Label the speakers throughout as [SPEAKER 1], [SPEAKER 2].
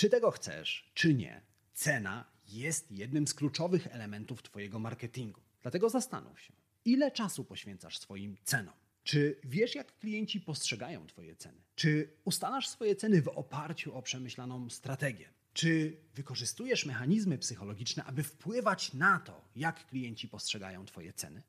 [SPEAKER 1] Czy tego chcesz, czy nie, cena jest jednym z kluczowych elementów Twojego marketingu. Dlatego zastanów się, ile czasu poświęcasz swoim cenom? Czy wiesz, jak klienci postrzegają Twoje ceny? Czy ustalasz swoje ceny w oparciu o przemyślaną strategię? Czy wykorzystujesz mechanizmy psychologiczne, aby wpływać na to, jak klienci postrzegają Twoje ceny?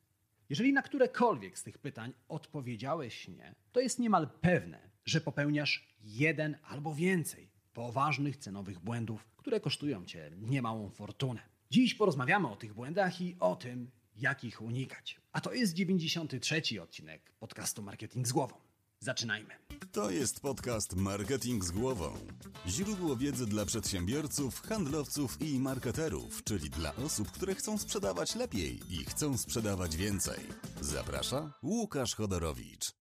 [SPEAKER 1] Jeżeli na którekolwiek z tych pytań odpowiedziałeś nie, to jest niemal pewne, że popełniasz jeden albo więcej poważnych cenowych błędów, które kosztują Cię niemałą fortunę. Dziś porozmawiamy o tych błędach i o tym, jak ich unikać. A to jest 93. odcinek podcastu Marketing z Głową. Zaczynajmy.
[SPEAKER 2] To jest podcast Marketing z Głową. Źródło wiedzy dla przedsiębiorców, handlowców i marketerów, czyli dla osób, które chcą sprzedawać lepiej i chcą sprzedawać więcej. Zaprasza Łukasz Chodorowicz.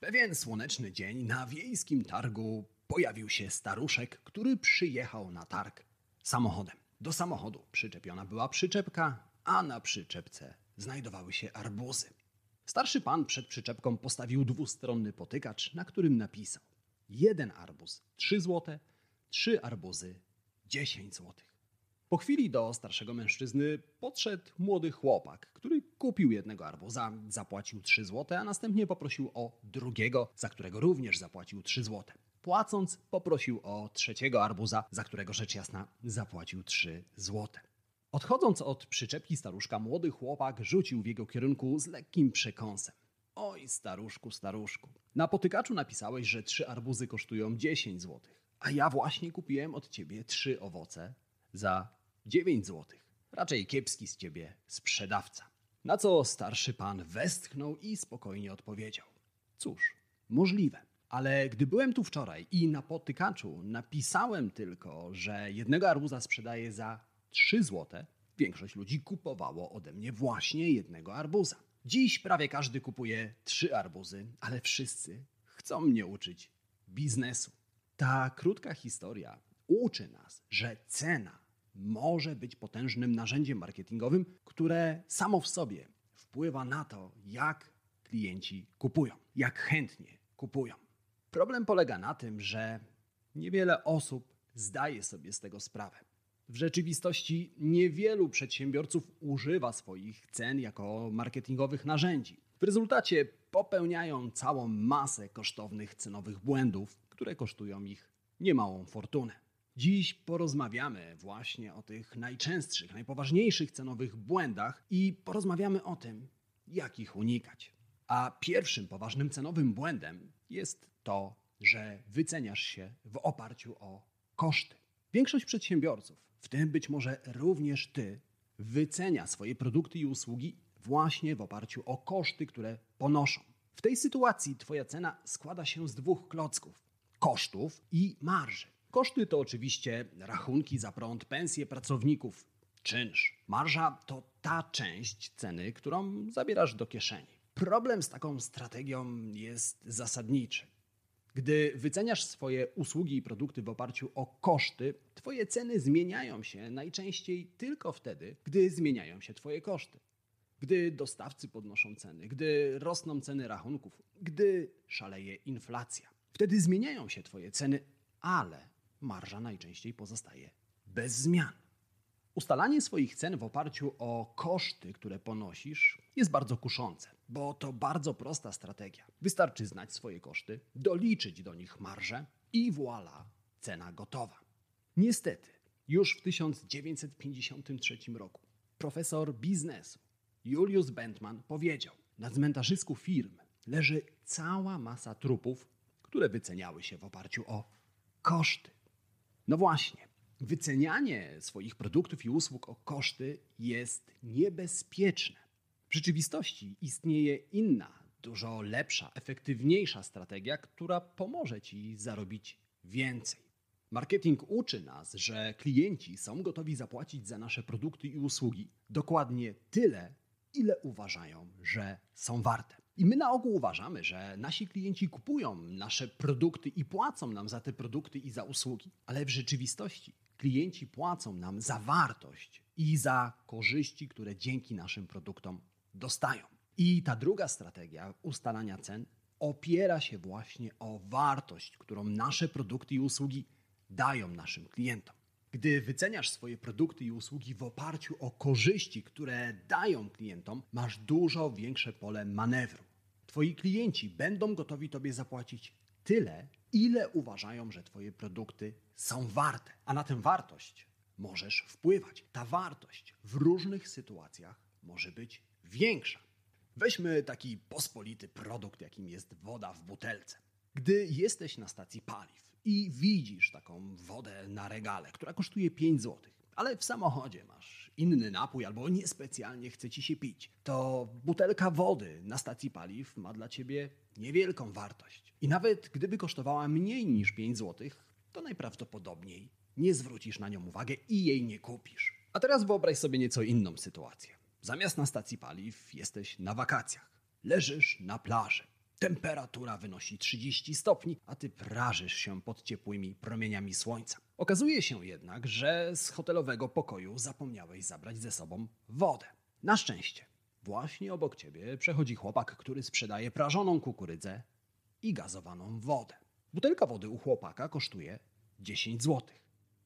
[SPEAKER 1] Pewien słoneczny dzień na wiejskim targu pojawił się staruszek, który przyjechał na targ samochodem. Do samochodu przyczepiona była przyczepka, a na przyczepce znajdowały się arbuzy. Starszy pan przed przyczepką postawił dwustronny potykacz, na którym napisał: jeden arbuz 3 zł, trzy arbuzy 10 zł. Po chwili do starszego mężczyzny podszedł młody chłopak, który kupił jednego arbuza, zapłacił 3 zł, a następnie poprosił o drugiego, za którego również zapłacił 3 zł. Płacąc, poprosił o trzeciego arbuza, za którego rzecz jasna zapłacił 3 zł. Odchodząc od przyczepki staruszka, młody chłopak rzucił w jego kierunku z lekkim przekąsem. Oj, staruszku, staruszku. Na potykaczu napisałeś, że trzy arbuzy kosztują 10 zł, a ja właśnie kupiłem od ciebie trzy owoce za 9 zł. Raczej kiepski z ciebie sprzedawca. Na co starszy pan westchnął i spokojnie odpowiedział: Cóż, możliwe. Ale gdy byłem tu wczoraj i na potykaczu napisałem tylko, że jednego arbuza sprzedaję za 3 zł, większość ludzi kupowało ode mnie właśnie jednego arbuza. Dziś prawie każdy kupuje trzy arbuzy, ale wszyscy chcą mnie uczyć biznesu. Ta krótka historia uczy nas, że cena może być potężnym narzędziem marketingowym, które samo w sobie wpływa na to, jak klienci kupują, jak chętnie kupują. Problem polega na tym, że niewiele osób zdaje sobie z tego sprawę. W rzeczywistości niewielu przedsiębiorców używa swoich cen jako marketingowych narzędzi. W rezultacie popełniają całą masę kosztownych cenowych błędów, które kosztują ich niemałą fortunę. Dziś porozmawiamy właśnie o tych najczęstszych, najpoważniejszych cenowych błędach i porozmawiamy o tym, jak ich unikać. A pierwszym poważnym cenowym błędem jest to, że wyceniasz się w oparciu o koszty. Większość przedsiębiorców, w tym być może również ty, wycenia swoje produkty i usługi właśnie w oparciu o koszty, które ponoszą. W tej sytuacji Twoja cena składa się z dwóch klocków: kosztów i marży. Koszty to oczywiście rachunki za prąd, pensje pracowników, czynsz. Marża to ta część ceny, którą zabierasz do kieszeni. Problem z taką strategią jest zasadniczy. Gdy wyceniasz swoje usługi i produkty w oparciu o koszty, Twoje ceny zmieniają się najczęściej tylko wtedy, gdy zmieniają się Twoje koszty. Gdy dostawcy podnoszą ceny, gdy rosną ceny rachunków, gdy szaleje inflacja. Wtedy zmieniają się Twoje ceny, ale marża najczęściej pozostaje bez zmian. Ustalanie swoich cen w oparciu o koszty, które ponosisz, jest bardzo kuszące, bo to bardzo prosta strategia. Wystarczy znać swoje koszty, doliczyć do nich marżę i voilà, cena gotowa. Niestety, już w 1953 roku profesor biznesu Julius Bentman powiedział: Na cmentarzysku firm leży cała masa trupów, które wyceniały się w oparciu o koszty. No właśnie, wycenianie swoich produktów i usług o koszty jest niebezpieczne. W rzeczywistości istnieje inna, dużo lepsza, efektywniejsza strategia, która pomoże ci zarobić więcej. Marketing uczy nas, że klienci są gotowi zapłacić za nasze produkty i usługi dokładnie tyle, ile uważają, że są warte. I my na ogół uważamy, że nasi klienci kupują nasze produkty i płacą nam za te produkty i za usługi, ale w rzeczywistości klienci płacą nam za wartość i za korzyści, które dzięki naszym produktom dostają. I ta druga strategia ustalania cen opiera się właśnie o wartość, którą nasze produkty i usługi dają naszym klientom. Gdy wyceniasz swoje produkty i usługi w oparciu o korzyści, które dają klientom, masz dużo większe pole manewru. Twoi klienci będą gotowi Tobie zapłacić tyle, ile uważają, że Twoje produkty są warte. A na tę wartość możesz wpływać. Ta wartość w różnych sytuacjach może być większa. Weźmy taki pospolity produkt, jakim jest woda w butelce. Gdy jesteś na stacji paliw i widzisz taką wodę na regale, która kosztuje 5 zł, ale w samochodzie masz inny napój albo niespecjalnie chce ci się pić, to butelka wody na stacji paliw ma dla ciebie niewielką wartość. I nawet gdyby kosztowała mniej niż 5 zł, to najprawdopodobniej nie zwrócisz na nią uwagę i jej nie kupisz. A teraz wyobraź sobie nieco inną sytuację. Zamiast na stacji paliw jesteś na wakacjach. Leżysz na plaży. Temperatura wynosi 30 stopni, a ty prażysz się pod ciepłymi promieniami słońca. Okazuje się jednak, że z hotelowego pokoju zapomniałeś zabrać ze sobą wodę. Na szczęście, właśnie obok ciebie przechodzi chłopak, który sprzedaje prażoną kukurydzę i gazowaną wodę. Butelka wody u chłopaka kosztuje 10 zł.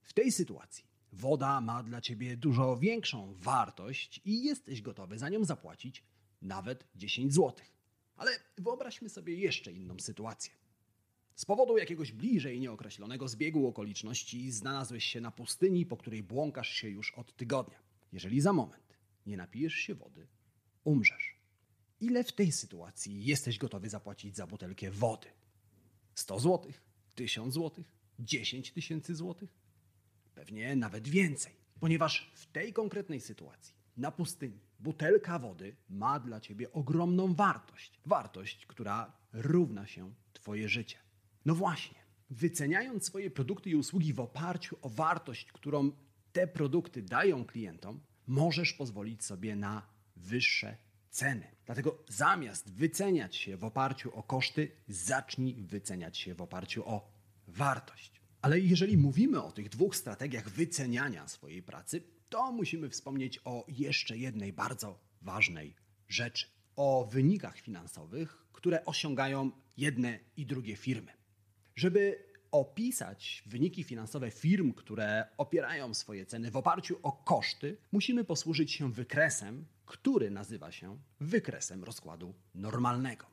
[SPEAKER 1] W tej sytuacji woda ma dla ciebie dużo większą wartość i jesteś gotowy za nią zapłacić nawet 10 zł. Ale wyobraźmy sobie jeszcze inną sytuację. Z powodu jakiegoś bliżej nieokreślonego zbiegu okoliczności znalazłeś się na pustyni, po której błąkasz się już od tygodnia. Jeżeli za moment nie napijesz się wody, umrzesz. Ile w tej sytuacji jesteś gotowy zapłacić za butelkę wody? 100 zł? 1000 zł? 10 tysięcy złotych? Pewnie nawet więcej, ponieważ w tej konkretnej sytuacji na pustyni butelka wody ma dla ciebie ogromną wartość. Wartość, która równa się Twoje życie. No właśnie, wyceniając swoje produkty i usługi w oparciu o wartość, którą te produkty dają klientom, możesz pozwolić sobie na wyższe ceny. Dlatego zamiast wyceniać się w oparciu o koszty, zacznij wyceniać się w oparciu o wartość. Ale jeżeli mówimy o tych dwóch strategiach wyceniania swojej pracy, to musimy wspomnieć o jeszcze jednej bardzo ważnej rzeczy. O wynikach finansowych, które osiągają jedne i drugie firmy. Żeby opisać wyniki finansowe firm, które opierają swoje ceny w oparciu o koszty, musimy posłużyć się wykresem, który nazywa się wykresem rozkładu normalnego.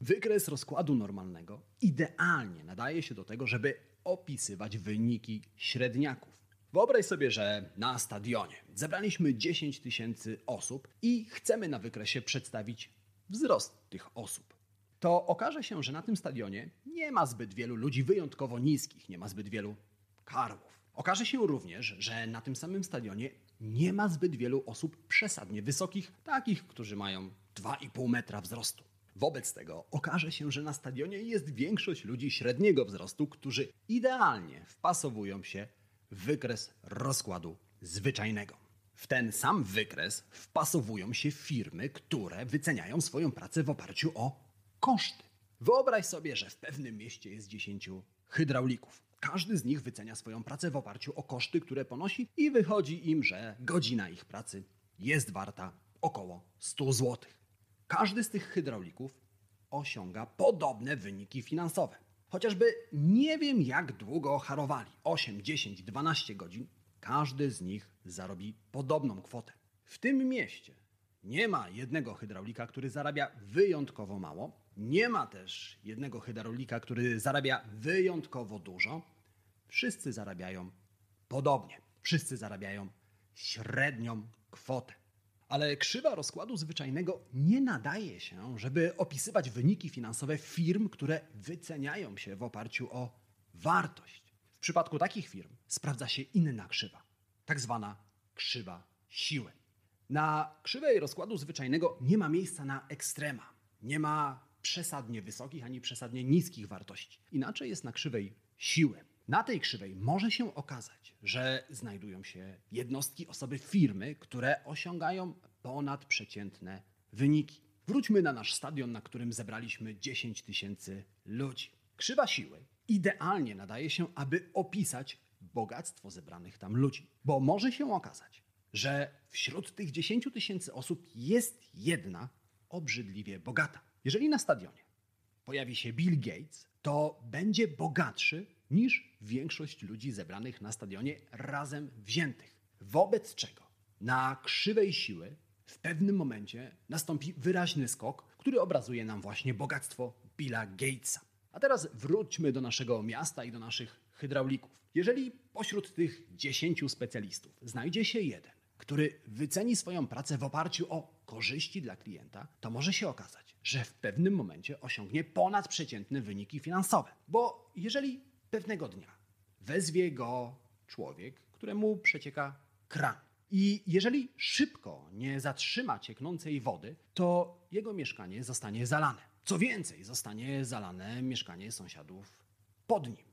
[SPEAKER 1] Wykres rozkładu normalnego idealnie nadaje się do tego, żeby opisywać wyniki średniaków. Wyobraź sobie, że na stadionie zebraliśmy 10 tysięcy osób i chcemy na wykresie przedstawić wzrost tych osób. To okaże się, że na tym stadionie nie ma zbyt wielu ludzi wyjątkowo niskich, nie ma zbyt wielu karłów. Okaże się również, że na tym samym stadionie nie ma zbyt wielu osób przesadnie wysokich, takich, którzy mają 2,5 metra wzrostu. Wobec tego okaże się, że na stadionie jest większość ludzi średniego wzrostu, którzy idealnie wpasowują się wykres rozkładu zwyczajnego. W ten sam wykres wpasowują się firmy, które wyceniają swoją pracę w oparciu o koszty. Wyobraź sobie, że w pewnym mieście jest 10 hydraulików. Każdy z nich wycenia swoją pracę w oparciu o koszty, które ponosi, i wychodzi im, że godzina ich pracy jest warta około 100 zł. Każdy z tych hydraulików osiąga podobne wyniki finansowe. Chociażby nie wiem jak długo harowali 8, 10, 12 godzin, każdy z nich zarobi podobną kwotę. W tym mieście nie ma jednego hydraulika, który zarabia wyjątkowo mało, nie ma też jednego hydraulika, który zarabia wyjątkowo dużo. Wszyscy zarabiają podobnie. Wszyscy zarabiają średnią kwotę. Ale krzywa rozkładu zwyczajnego nie nadaje się, żeby opisywać wyniki finansowe firm, które wyceniają się w oparciu o wartość. W przypadku takich firm sprawdza się inna krzywa, tak zwana krzywa siły. Na krzywej rozkładu zwyczajnego nie ma miejsca na ekstrema. Nie ma przesadnie wysokich ani przesadnie niskich wartości. Inaczej jest na krzywej siły. Na tej krzywej może się okazać, że znajdują się jednostki, osoby, firmy, które osiągają ponadprzeciętne wyniki. Wróćmy na nasz stadion, na którym zebraliśmy 10 tysięcy ludzi. Krzywa siły idealnie nadaje się, aby opisać bogactwo zebranych tam ludzi, bo może się okazać, że wśród tych 10 tysięcy osób jest jedna obrzydliwie bogata. Jeżeli na stadionie pojawi się Bill Gates, to będzie bogatszy niż większość ludzi zebranych na stadionie razem wziętych. Wobec czego na krzywej siły w pewnym momencie nastąpi wyraźny skok, który obrazuje nam właśnie bogactwo Billa Gatesa. A teraz wróćmy do naszego miasta i do naszych hydraulików. Jeżeli pośród tych 10 specjalistów znajdzie się jeden, który wyceni swoją pracę w oparciu o korzyści dla klienta, to może się okazać, że w pewnym momencie osiągnie ponadprzeciętne wyniki finansowe. Bo jeżeli pewnego dnia wezwie go człowiek, któremu przecieka kran, i jeżeli szybko nie zatrzyma cieknącej wody, to jego mieszkanie zostanie zalane. Co więcej, zostanie zalane mieszkanie sąsiadów pod nim.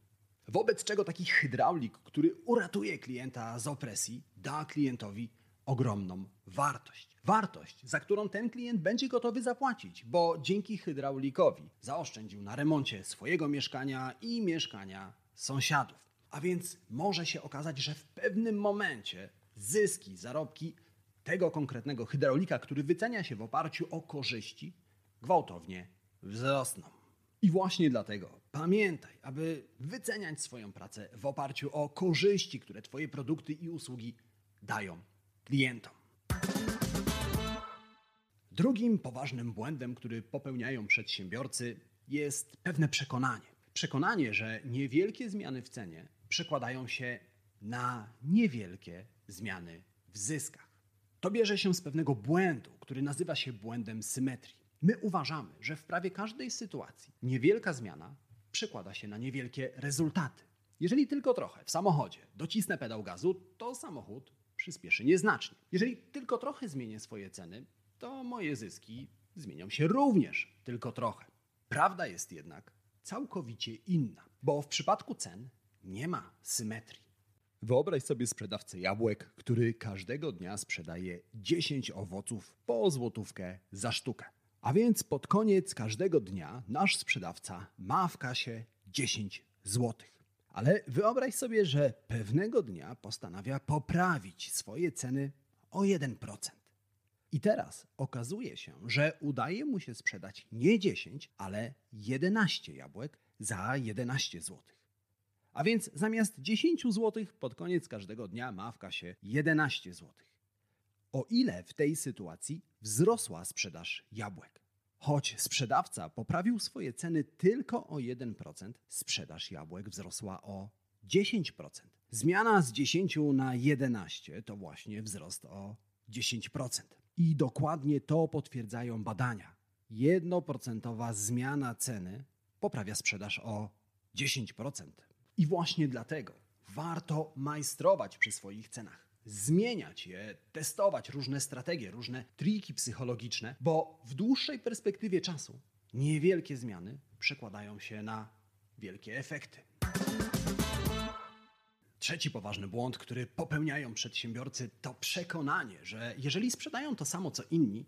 [SPEAKER 1] Wobec czego taki hydraulik, który uratuje klienta z opresji, da klientowi ogromną wartość. Wartość, za którą ten klient będzie gotowy zapłacić, bo dzięki hydraulikowi zaoszczędził na remoncie swojego mieszkania i mieszkania sąsiadów. A więc może się okazać, że w pewnym momencie zyski, zarobki tego konkretnego hydraulika, który wycenia się w oparciu o korzyści, gwałtownie wzrosną. I właśnie dlatego pamiętaj, aby wyceniać swoją pracę w oparciu o korzyści, które Twoje produkty i usługi dają klientom. Drugim poważnym błędem, który popełniają przedsiębiorcy, jest pewne przekonanie. Przekonanie, że niewielkie zmiany w cenie przekładają się na niewielkie zmiany w zyskach. To bierze się z pewnego błędu, który nazywa się błędem symetrii. My uważamy, że w prawie każdej sytuacji niewielka zmiana przekłada się na niewielkie rezultaty. Jeżeli tylko trochę w samochodzie docisnę pedał gazu, to samochód przyspieszy nieznacznie. Jeżeli tylko trochę zmienię swoje ceny, to moje zyski zmienią się również tylko trochę. Prawda jest jednak całkowicie inna, bo w przypadku cen nie ma symetrii. Wyobraź sobie sprzedawcę jabłek, który każdego dnia sprzedaje 10 owoców po złotówkę za sztukę. A więc pod koniec każdego dnia nasz sprzedawca ma w kasie 10 złotych. Ale wyobraź sobie, że pewnego dnia postanawia poprawić swoje ceny o 1%. I teraz okazuje się, że udaje mu się sprzedać nie 10, ale 11 jabłek za 11 złotych. A więc zamiast 10 zł pod koniec każdego dnia ma w kasie 11 zł. O ile w tej sytuacji wzrosła sprzedaż jabłek? Choć sprzedawca poprawił swoje ceny tylko o 1%, sprzedaż jabłek wzrosła o 10%. Zmiana z 10 na 11 to właśnie wzrost o 10%. I dokładnie to potwierdzają badania. Jednoprocentowa zmiana ceny poprawia sprzedaż o 10%. I właśnie dlatego warto majstrować przy swoich cenach. Zmieniać je, testować różne strategie, różne triki psychologiczne, bo w dłuższej perspektywie czasu niewielkie zmiany przekładają się na wielkie efekty. Trzeci poważny błąd, który popełniają przedsiębiorcy, to przekonanie, że jeżeli sprzedają to samo co inni,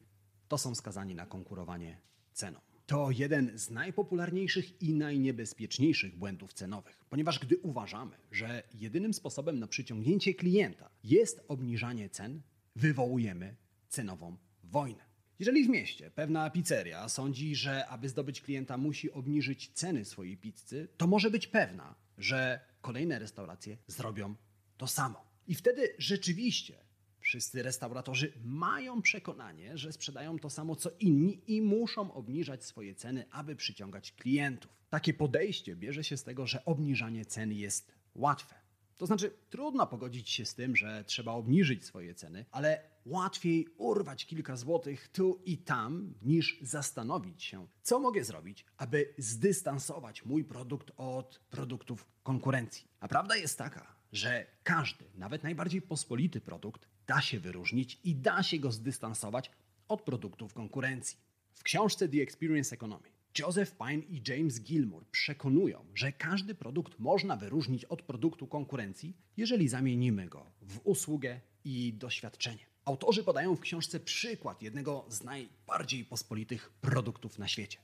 [SPEAKER 1] to są skazani na konkurowanie ceną. To jeden z najpopularniejszych i najniebezpieczniejszych błędów cenowych, ponieważ gdy uważamy, że jedynym sposobem na przyciągnięcie klienta jest obniżanie cen, wywołujemy cenową wojnę. Jeżeli w mieście pewna pizzeria sądzi, że aby zdobyć klienta musi obniżyć ceny swojej pizzy, to może być pewna, że kolejne restauracje zrobią to samo. I wtedy rzeczywiście Wszyscy restauratorzy mają przekonanie, że sprzedają to samo co inni i muszą obniżać swoje ceny, aby przyciągać klientów. Takie podejście bierze się z tego, że obniżanie cen jest łatwe. To znaczy, trudno pogodzić się z tym, że trzeba obniżyć swoje ceny, ale łatwiej urwać kilka złotych tu i tam, niż zastanowić się, co mogę zrobić, aby zdystansować mój produkt od produktów konkurencji. A prawda jest taka, że każdy, nawet najbardziej pospolity produkt, da się wyróżnić i da się go zdystansować od produktów konkurencji. W książce The Experience Economy Joseph Pine i James Gilmour przekonują, że każdy produkt można wyróżnić od produktu konkurencji, jeżeli zamienimy go w usługę i doświadczenie. Autorzy podają w książce przykład jednego z najbardziej pospolitych produktów na świecie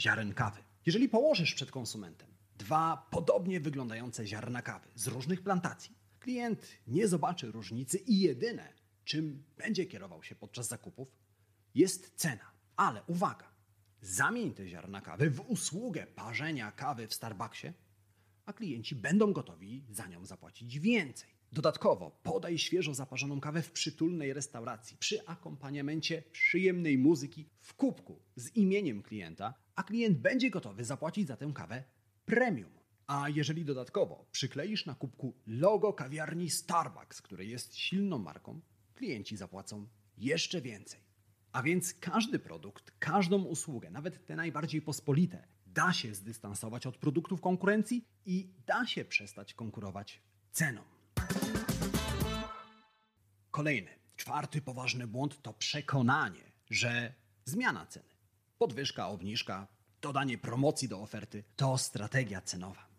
[SPEAKER 1] ziaren kawy. Jeżeli położysz przed konsumentem dwa podobnie wyglądające ziarna kawy z różnych plantacji, klient nie zobaczy różnicy i jedyne, czym będzie kierował się podczas zakupów, jest cena. Ale uwaga, zamień te ziarna kawy w usługę parzenia kawy w Starbucksie, a klienci będą gotowi za nią zapłacić więcej. Dodatkowo podaj świeżo zaparzoną kawę w przytulnej restauracji przy akompaniamencie przyjemnej muzyki w kubku z imieniem klienta, a klient będzie gotowy zapłacić za tę kawę premium. A jeżeli dodatkowo przykleisz na kubku logo kawiarni Starbucks, które jest silną marką, klienci zapłacą jeszcze więcej. A więc każdy produkt, każdą usługę, nawet te najbardziej pospolite, da się zdystansować od produktów konkurencji i da się przestać konkurować ceną. Kolejny, czwarty poważny błąd to przekonanie, że zmiana ceny, podwyżka, obniżka, dodanie promocji do oferty to strategia cenowa.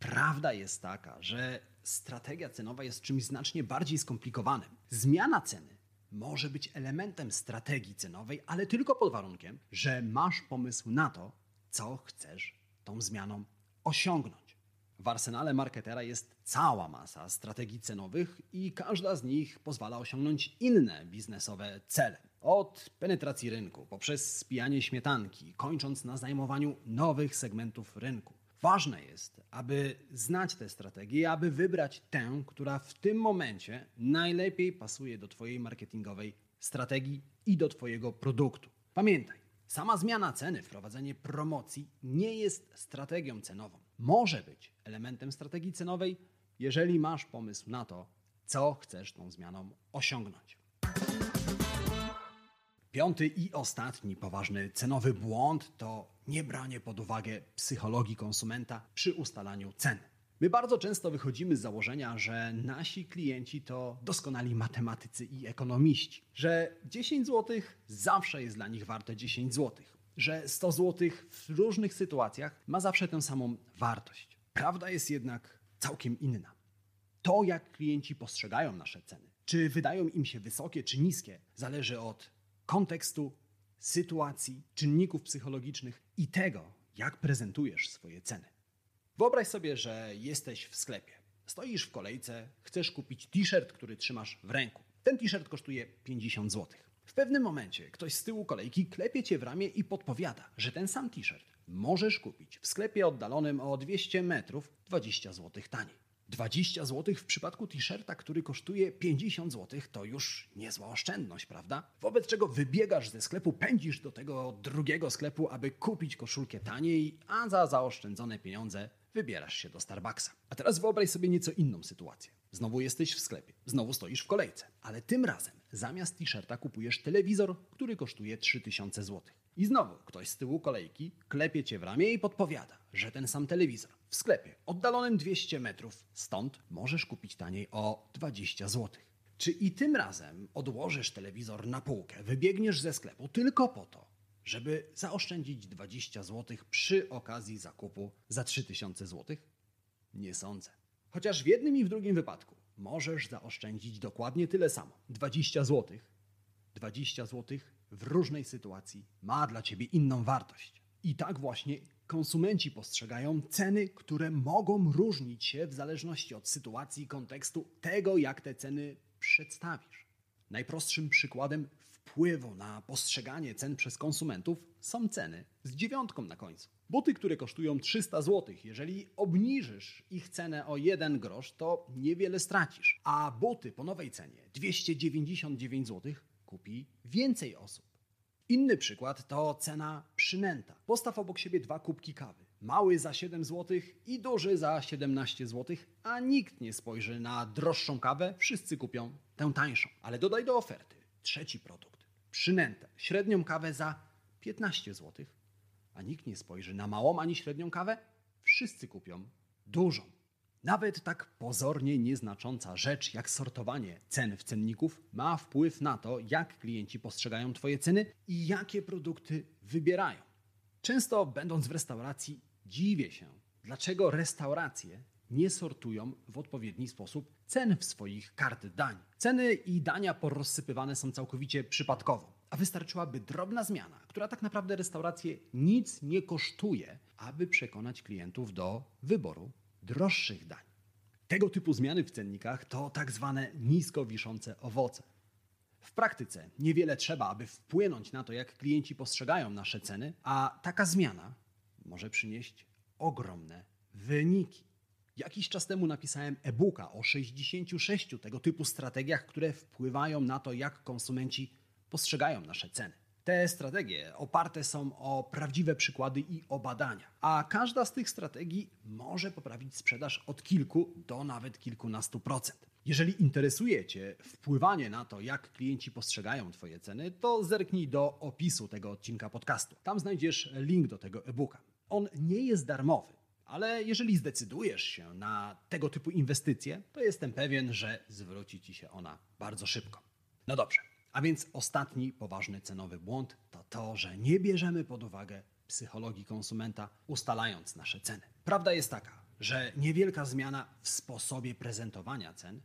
[SPEAKER 1] Prawda jest taka, że strategia cenowa jest czymś znacznie bardziej skomplikowanym. Zmiana ceny może być elementem strategii cenowej, ale tylko pod warunkiem, że masz pomysł na to, co chcesz tą zmianą osiągnąć. W arsenale marketera jest cała masa strategii cenowych i każda z nich pozwala osiągnąć inne biznesowe cele. Od penetracji rynku, poprzez spijanie śmietanki, kończąc na zajmowaniu nowych segmentów rynku. Ważne jest, aby znać tę strategię, aby wybrać tę, która w tym momencie najlepiej pasuje do Twojej marketingowej strategii i do Twojego produktu. Pamiętaj, sama zmiana ceny, wprowadzenie promocji nie jest strategią cenową. Może być elementem strategii cenowej, jeżeli masz pomysł na to, co chcesz tą zmianą osiągnąć. Piąty i ostatni poważny cenowy błąd to niebranie pod uwagę psychologii konsumenta przy ustalaniu cen. My bardzo często wychodzimy z założenia, że nasi klienci to doskonali matematycy i ekonomiści, że 10 zł zawsze jest dla nich warte 10 zł, że 100 zł w różnych sytuacjach ma zawsze tę samą wartość. Prawda jest jednak całkiem inna. To, jak klienci postrzegają nasze ceny, czy wydają im się wysokie czy niskie, zależy od kontekstu, sytuacji, czynników psychologicznych i tego, jak prezentujesz swoje ceny. Wyobraź sobie, że jesteś w sklepie. Stoisz w kolejce, chcesz kupić t-shirt, który trzymasz w ręku. Ten t-shirt kosztuje 50 zł. W pewnym momencie ktoś z tyłu kolejki klepie cię w ramię i podpowiada, że ten sam t-shirt możesz kupić w sklepie oddalonym o 200 metrów 20 zł taniej. 20 zł w przypadku t-shirta, który kosztuje 50 zł, to już niezła oszczędność, prawda? Wobec czego wybiegasz ze sklepu, pędzisz do tego drugiego sklepu, aby kupić koszulkę taniej, a za zaoszczędzone pieniądze wybierasz się do Starbucksa. A teraz wyobraź sobie nieco inną sytuację. Znowu jesteś w sklepie, znowu stoisz w kolejce, ale tym razem zamiast t-shirta kupujesz telewizor, który kosztuje 3000 zł. I znowu ktoś z tyłu kolejki klepie cię w ramię i podpowiada, że ten sam telewizor w sklepie oddalonym 200 metrów stąd możesz kupić taniej o 20 zł. Czy i tym razem odłożysz telewizor na półkę, wybiegniesz ze sklepu tylko po to, żeby zaoszczędzić 20 zł przy okazji zakupu za 3000 zł? Nie sądzę. Chociaż w jednym i w drugim wypadku możesz zaoszczędzić dokładnie tyle samo 20 zł. 20 zł w różnej sytuacji ma dla ciebie inną wartość. I tak właśnie konsumenci postrzegają ceny, które mogą różnić się w zależności od sytuacji, kontekstu, tego jak te ceny przedstawisz. Najprostszym przykładem wpływu na postrzeganie cen przez konsumentów są ceny z dziewiątką na końcu. Buty, które kosztują 300 zł, jeżeli obniżysz ich cenę o 1 grosz, to niewiele stracisz. A buty po nowej cenie 299 zł kupi więcej osób. Inny przykład to cena przynęta. Postaw obok siebie dwa kubki kawy. Mały za 7 zł i duży za 17 zł, a nikt nie spojrzy na droższą kawę, wszyscy kupią tę tańszą. Ale dodaj do oferty trzeci produkt. Przynętę. Średnią kawę za 15 zł, a nikt nie spojrzy na małą ani średnią kawę, wszyscy kupią dużą. Nawet tak pozornie nieznacząca rzecz jak sortowanie cen w cenników ma wpływ na to, jak klienci postrzegają Twoje ceny i jakie produkty wybierają. Często będąc w restauracji dziwię się, dlaczego restauracje nie sortują w odpowiedni sposób cen w swoich kart dań. Ceny i dania porozsypywane są całkowicie przypadkowo, a wystarczyłaby drobna zmiana, która tak naprawdę restaurację nic nie kosztuje, aby przekonać klientów do wyboru droższych dań. Tego typu zmiany w cennikach to tak zwane nisko wiszące owoce. W praktyce niewiele trzeba, aby wpłynąć na to, jak klienci postrzegają nasze ceny, a taka zmiana może przynieść ogromne wyniki. Jakiś czas temu napisałem e-booka o 66 tego typu strategiach, które wpływają na to, jak konsumenci postrzegają nasze ceny. Te strategie oparte są o prawdziwe przykłady i o badania, a każda z tych strategii może poprawić sprzedaż od kilku do nawet kilkunastu procent. Jeżeli interesuje Cię wpływanie na to, jak klienci postrzegają Twoje ceny, to zerknij do opisu tego odcinka podcastu. Tam znajdziesz link do tego e-booka. On nie jest darmowy, ale jeżeli zdecydujesz się na tego typu inwestycje, to jestem pewien, że zwróci Ci się ona bardzo szybko. No dobrze, a więc ostatni poważny cenowy błąd to to, że nie bierzemy pod uwagę psychologii konsumenta, ustalając nasze ceny. Prawda jest taka, że niewielka zmiana w sposobie prezentowania cen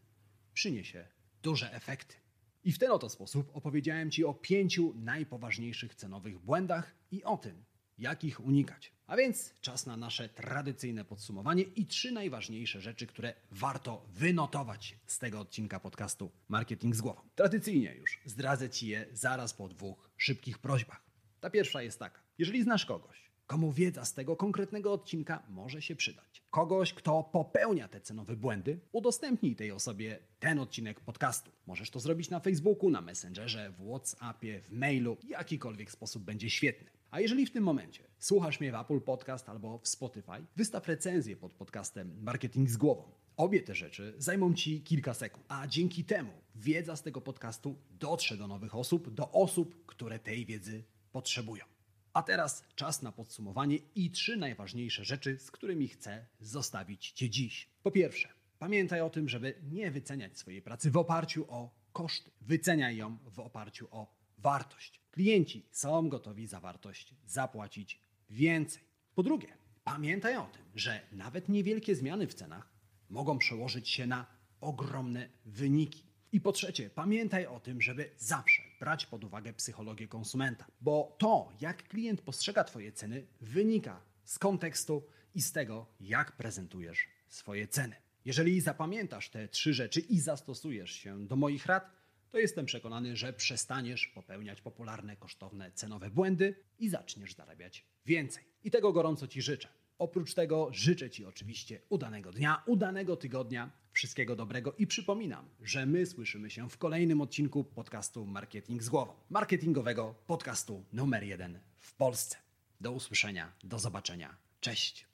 [SPEAKER 1] przyniesie duże efekty. I w ten oto sposób opowiedziałem Ci o pięciu najpoważniejszych cenowych błędach i o tym, jak ich unikać. A więc czas na nasze tradycyjne podsumowanie i trzy najważniejsze rzeczy, które warto wynotować z tego odcinka podcastu Marketing z głową. Tradycyjnie już zdradzę Ci je zaraz po dwóch szybkich prośbach. Ta pierwsza jest taka. Jeżeli znasz kogoś, komu wiedza z tego konkretnego odcinka może się przydać, kogoś, kto popełnia te cenowe błędy, udostępnij tej osobie ten odcinek podcastu. Możesz to zrobić na Facebooku, na Messengerze, w WhatsAppie, w mailu, jakikolwiek sposób będzie świetny. A jeżeli w tym momencie słuchasz mnie w Apple Podcast albo w Spotify, wystaw recenzję pod podcastem Marketing z głową. Obie te rzeczy zajmą Ci kilka sekund, a dzięki temu wiedza z tego podcastu dotrze do nowych osób, do osób, które tej wiedzy potrzebują. A teraz czas na podsumowanie i trzy najważniejsze rzeczy, z którymi chcę zostawić Cię dziś. Po pierwsze, pamiętaj o tym, żeby nie wyceniać swojej pracy w oparciu o koszty. Wyceniaj ją w oparciu o wartość. Klienci są gotowi za wartość zapłacić więcej. Po drugie, pamiętaj o tym, że nawet niewielkie zmiany w cenach mogą przełożyć się na ogromne wyniki. I po trzecie, pamiętaj o tym, żeby zawsze brać pod uwagę psychologię konsumenta, bo to, jak klient postrzega Twoje ceny, wynika z kontekstu i z tego, jak prezentujesz swoje ceny. Jeżeli zapamiętasz te trzy rzeczy i zastosujesz się do moich rad, to jestem przekonany, że przestaniesz popełniać popularne, kosztowne, cenowe błędy i zaczniesz zarabiać więcej. I tego gorąco Ci życzę. Oprócz tego życzę Ci oczywiście udanego dnia, udanego tygodnia, wszystkiego dobrego i przypominam, że my słyszymy się w kolejnym odcinku podcastu Marketing z głową. Marketingowego podcastu numer jeden w Polsce. Do usłyszenia, do zobaczenia. Cześć.